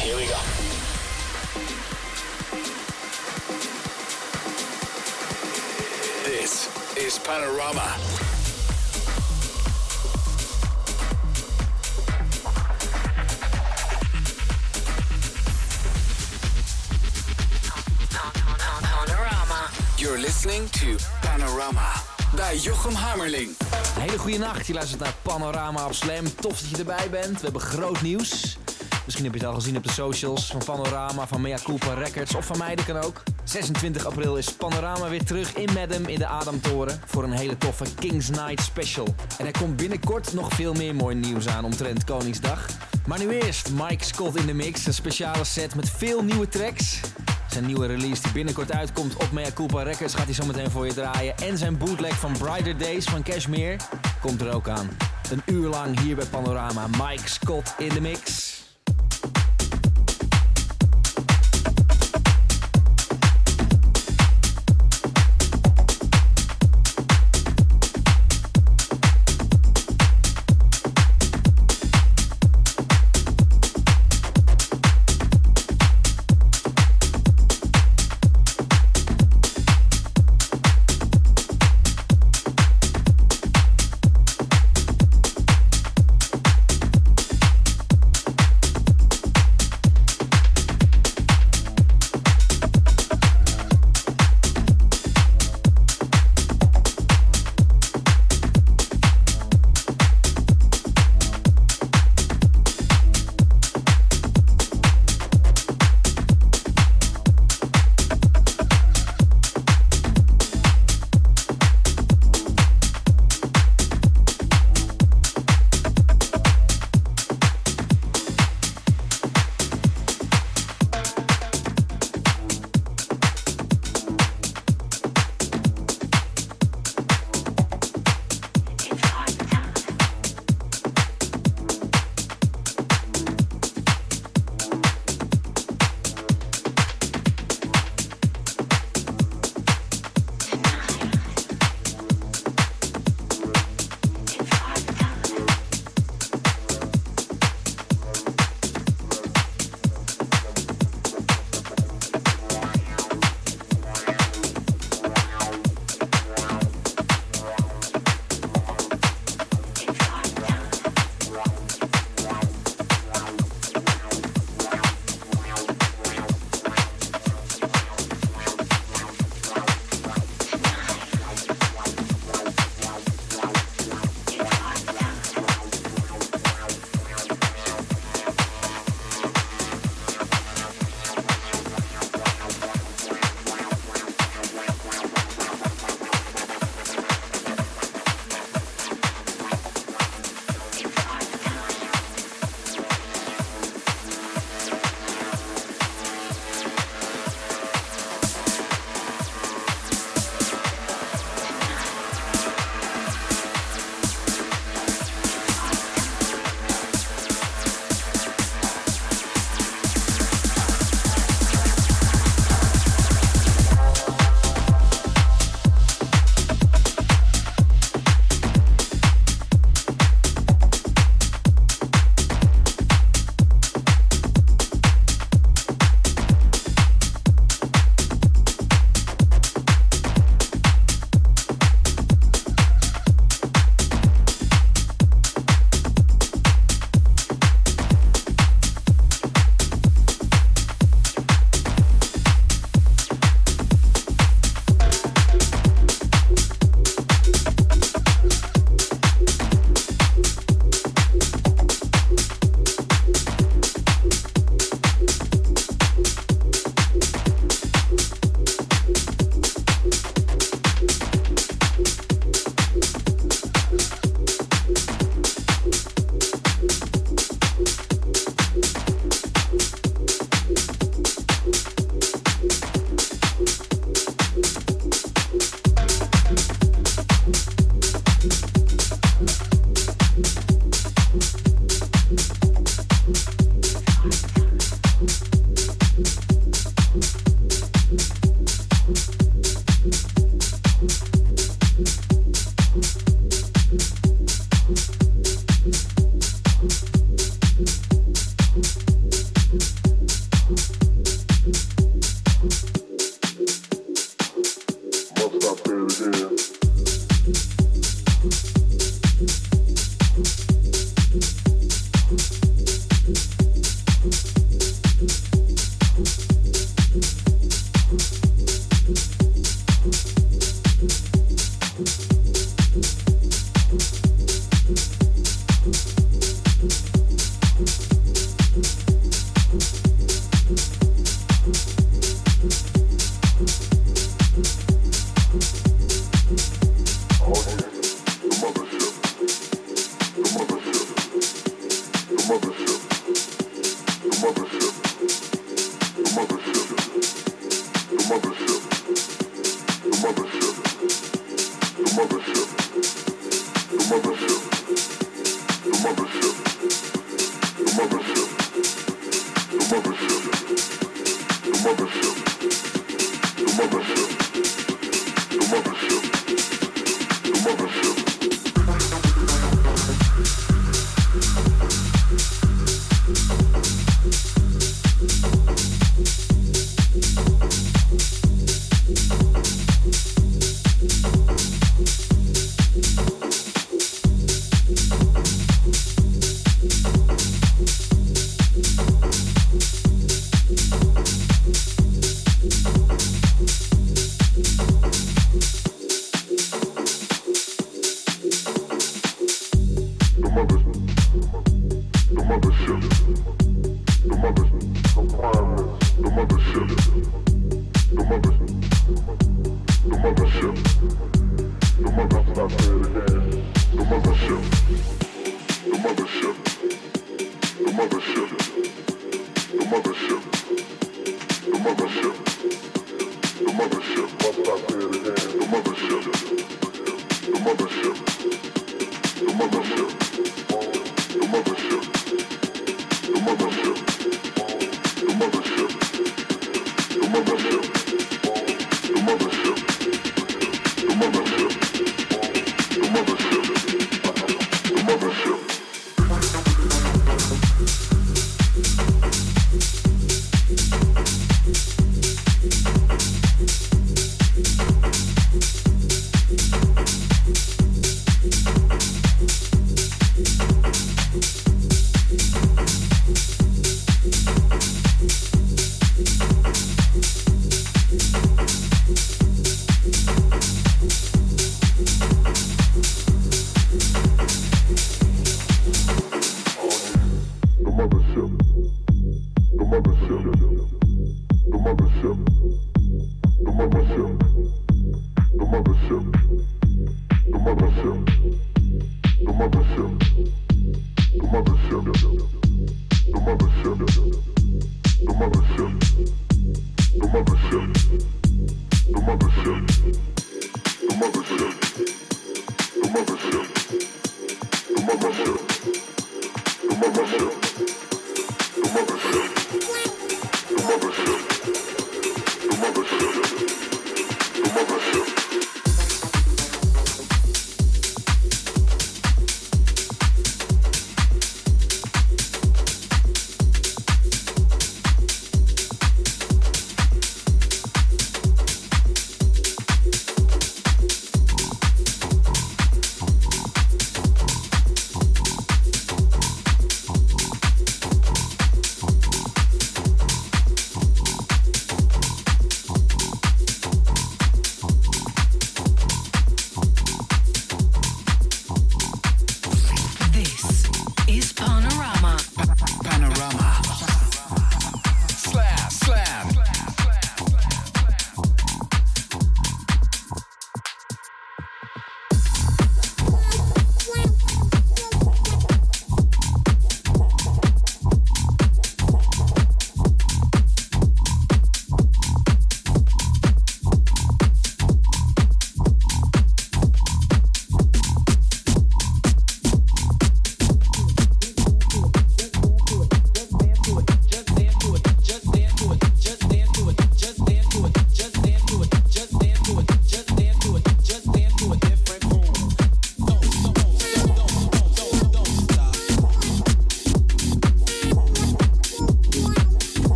Here we go. This is Panorama. Panorama. You're listening to Panorama bij Jochem Hammerling. Een hele goede nacht. Je luistert naar Panorama op Slam. Tof dat je erbij bent. We hebben groot nieuws. Misschien heb je het al gezien op de socials van Panorama, van Mea Culpa Records of van mij, dat kan ook. 26 april is Panorama weer terug in Madam in de Adamtoren voor een hele toffe Kings Night special. En er komt binnenkort nog veel meer mooi nieuws aan omtrent Koningsdag. Maar nu eerst Mike Scott in de mix, een speciale set met veel nieuwe tracks. Zijn nieuwe release die binnenkort uitkomt op Mea Culpa Records gaat hij zometeen voor je draaien. En zijn bootleg van Brighter Days van Cashmere komt er ook aan. Een uur lang hier bij Panorama. Mike Scott in de mix.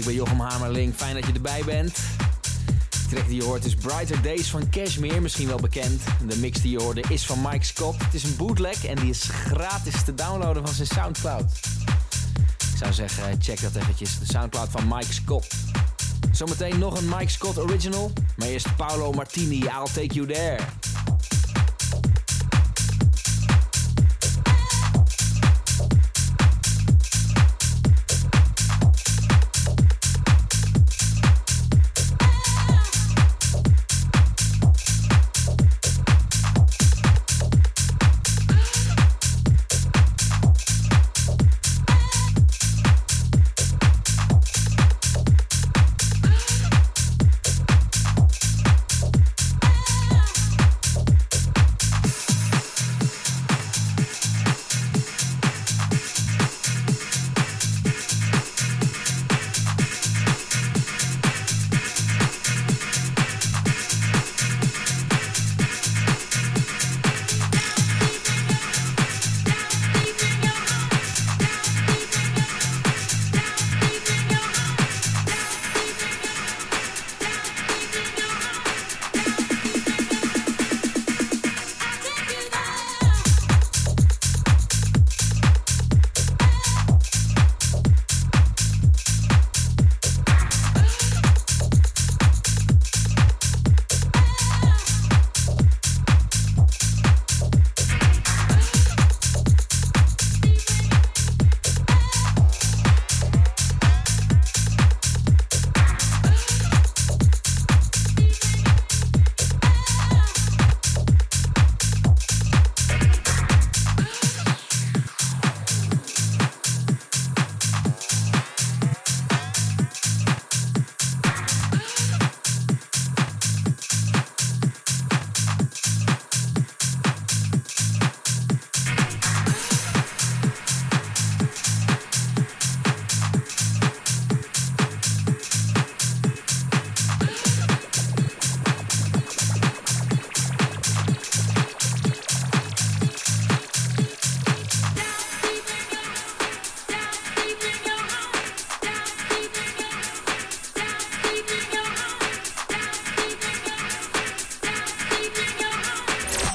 Ik ben Jochem Hamerling, fijn dat je erbij bent. De track die je hoort is Brighter Days van Cashmere, misschien wel bekend. De mix die je hoorde is van Mike Scott. Het is een bootleg en die is gratis te downloaden van zijn Soundcloud. Ik zou zeggen, check dat eventjes, de Soundcloud van Mike Scott. Zometeen nog een Mike Scott original, maar eerst Paolo Martini, I'll Take You There.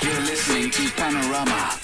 You're listening to Panorama.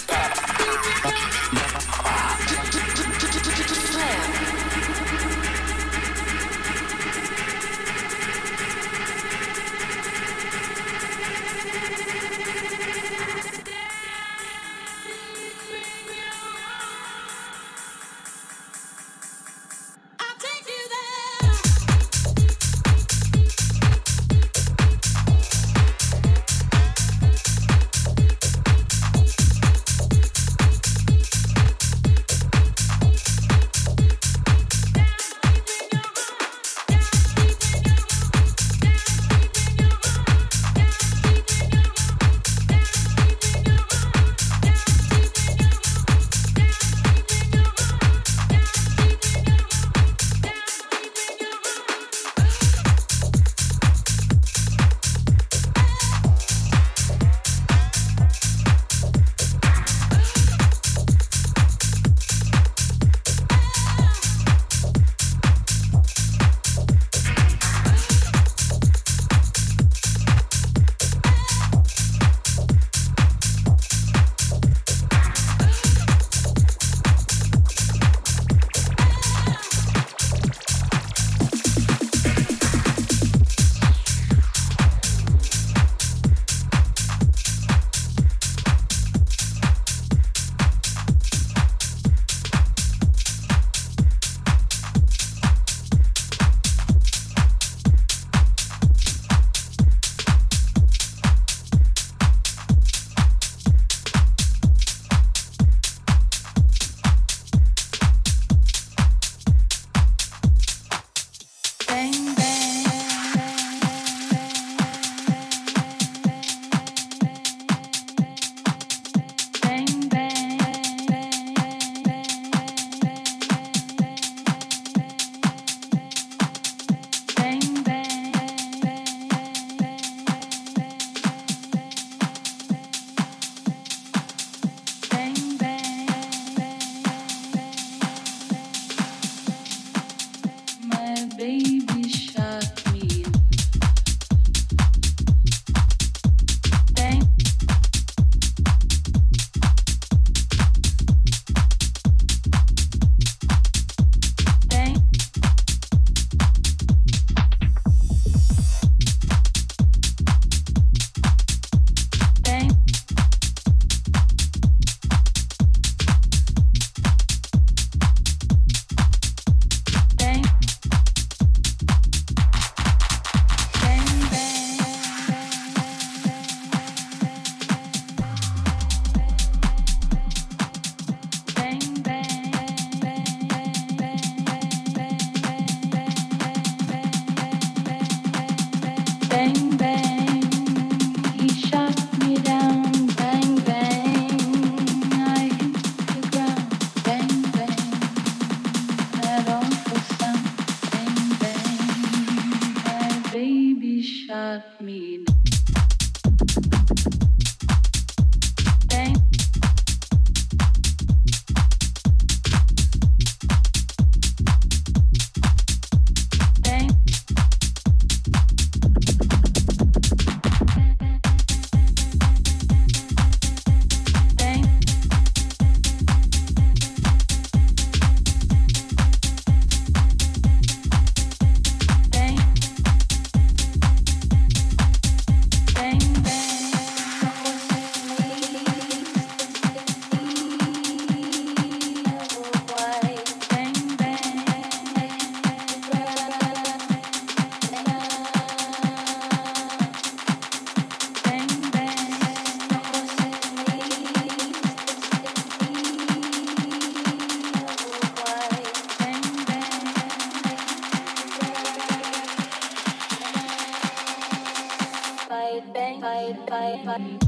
cut.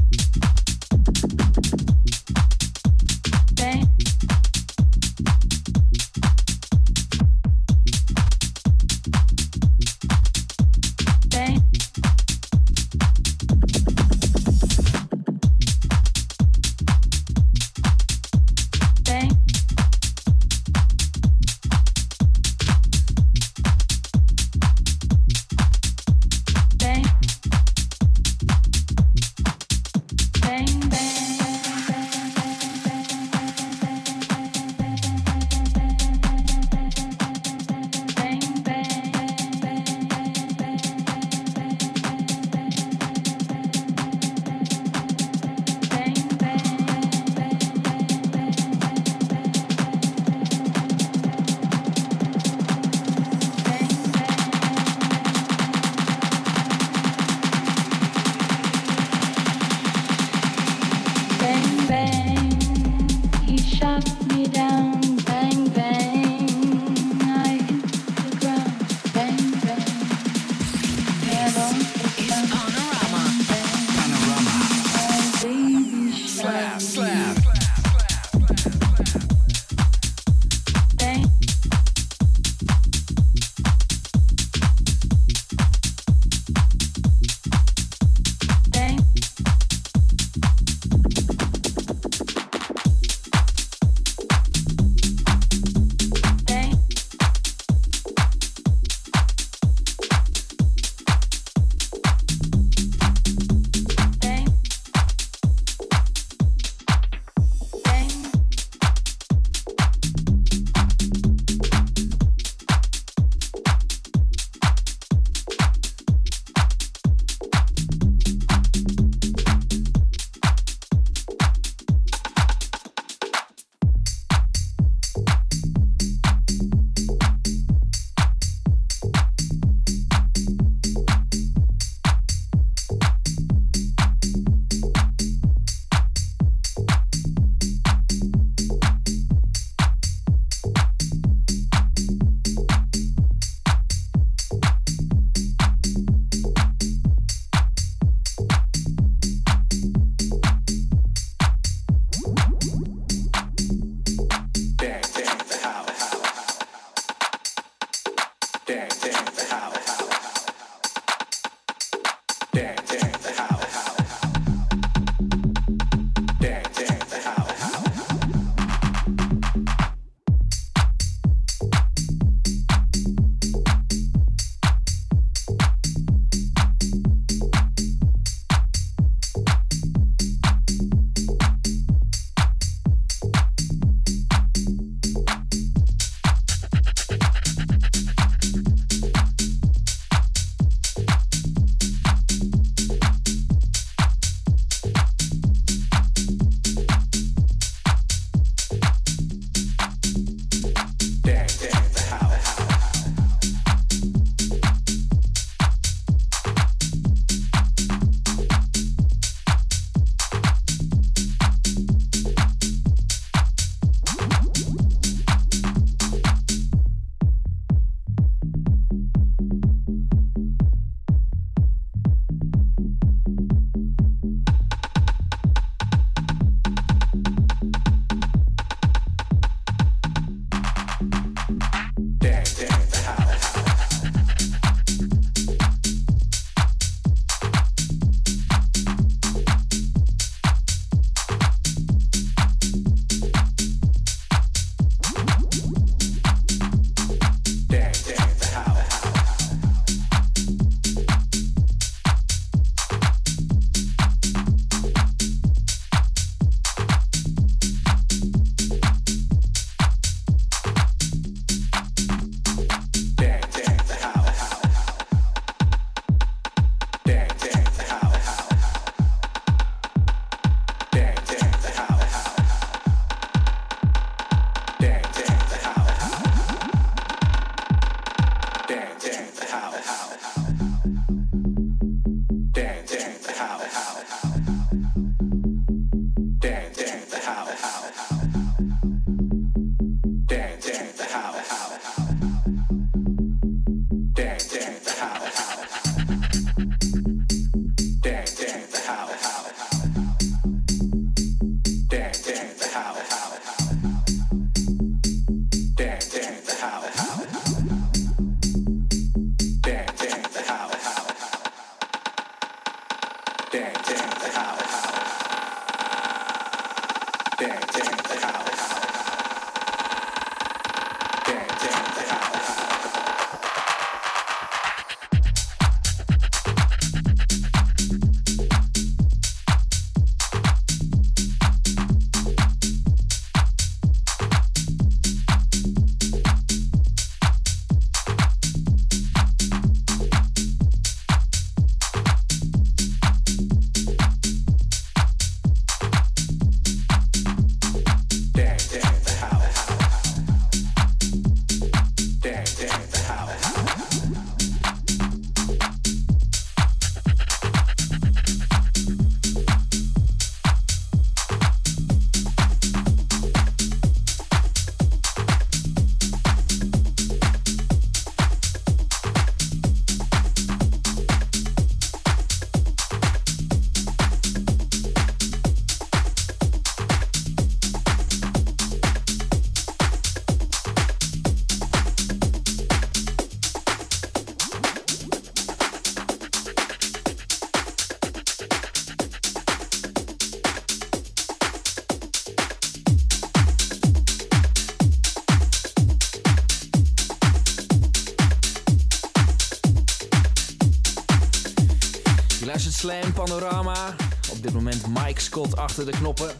Scott achter de knoppen.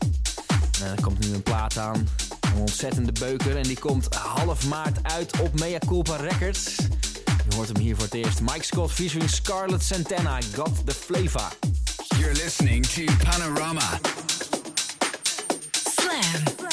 En er komt nu een plaat aan. Een ontzettende beuker. En die komt half maart uit op Mea Culpa Records. Je hoort hem hier voor het eerst. Mike Scott featuring Scarlett Santana. Got the flavor. You're listening to Panorama. Slam.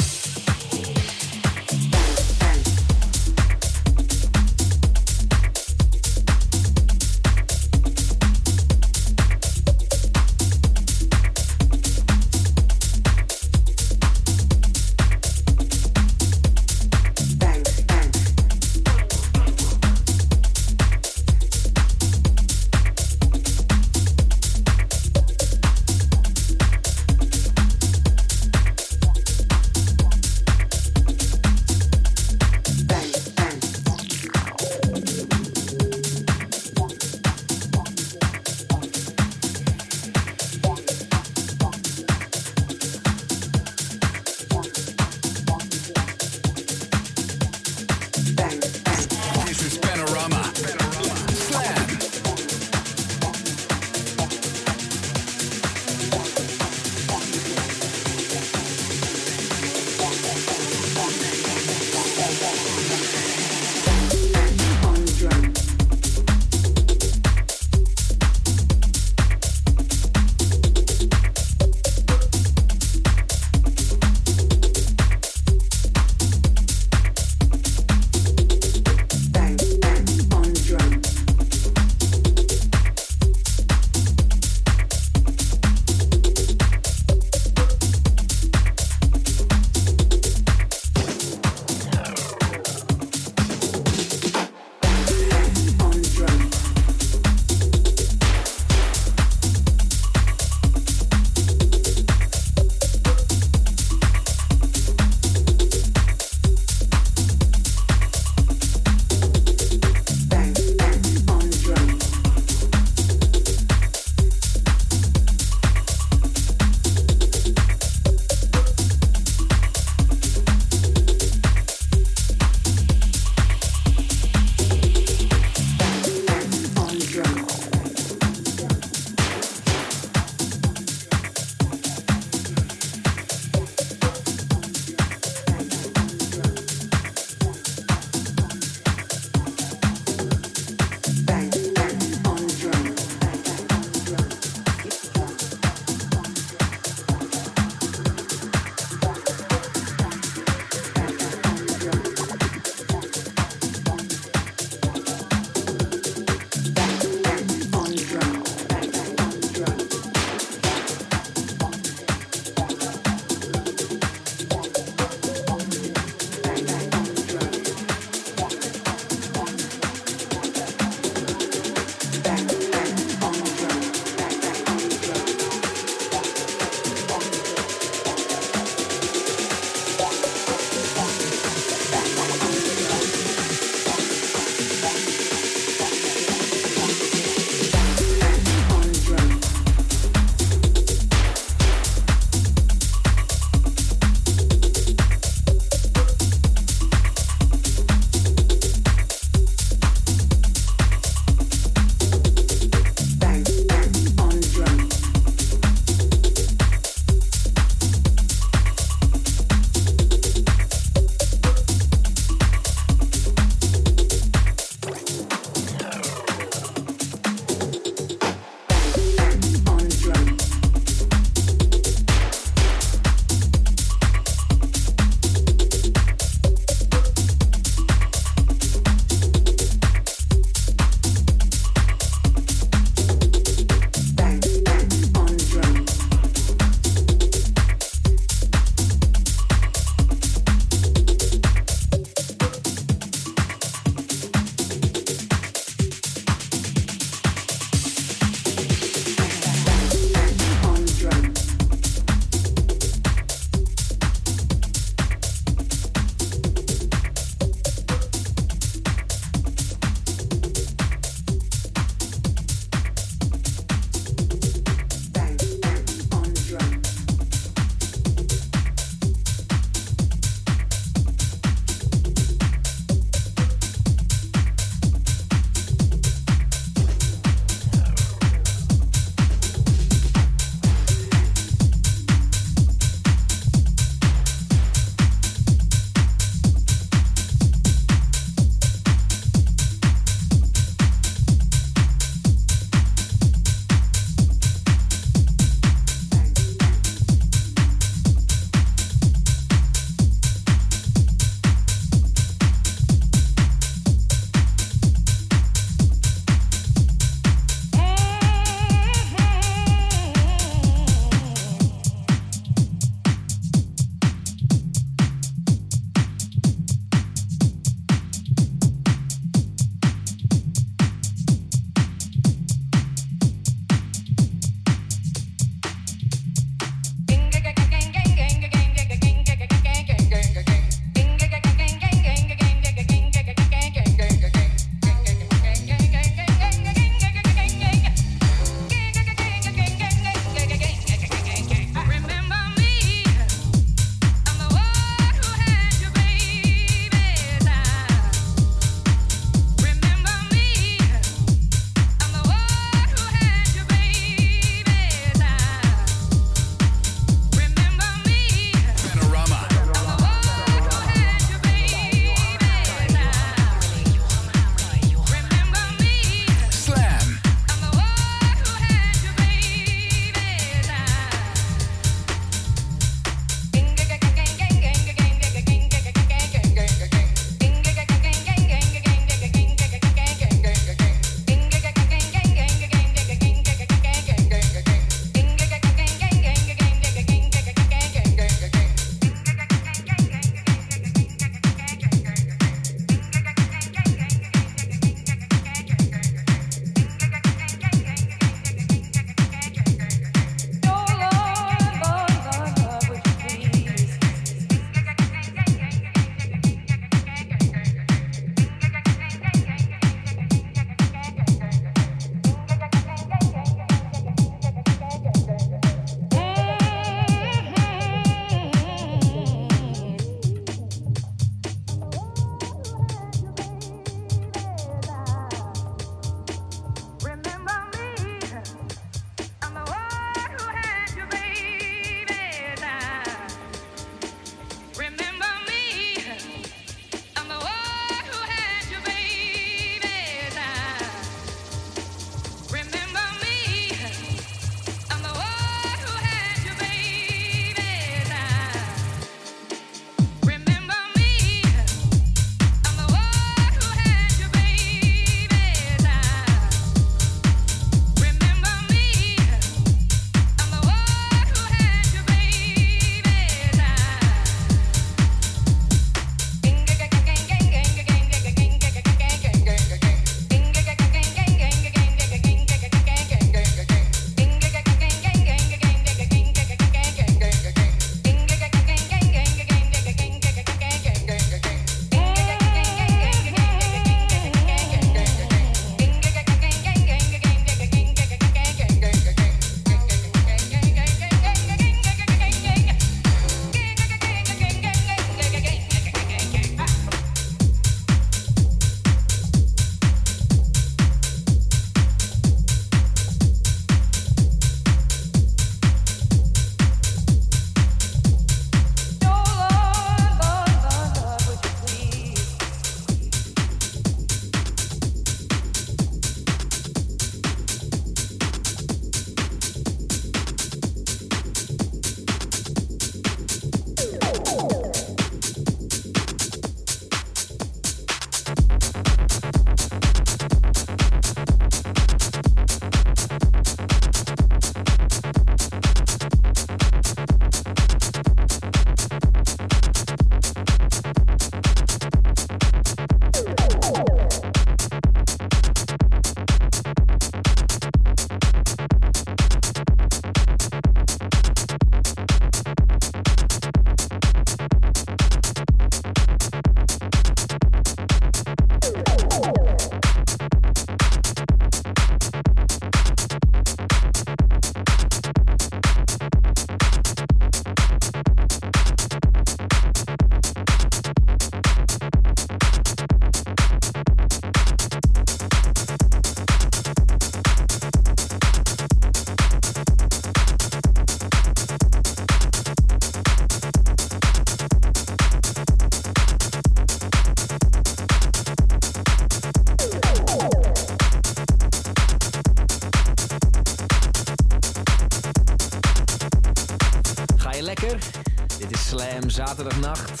Zaterdagnacht.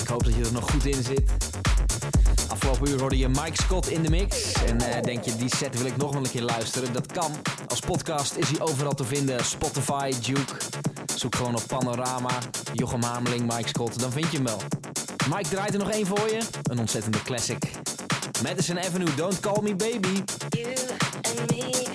Ik hoop dat je er nog goed in zit. Afgelopen uur hoorde je Mike Scott in de mix. En eh, denk je, die set wil ik nog wel een keer luisteren? Dat kan. Als podcast is hij overal te vinden. Spotify, Duke. Zoek gewoon op Panorama, Jochem Hameling, Mike Scott. Dan vind je hem wel. Mike draait er nog één voor je. Een ontzettende classic. Madison Avenue, Don't Call Me Baby. You and me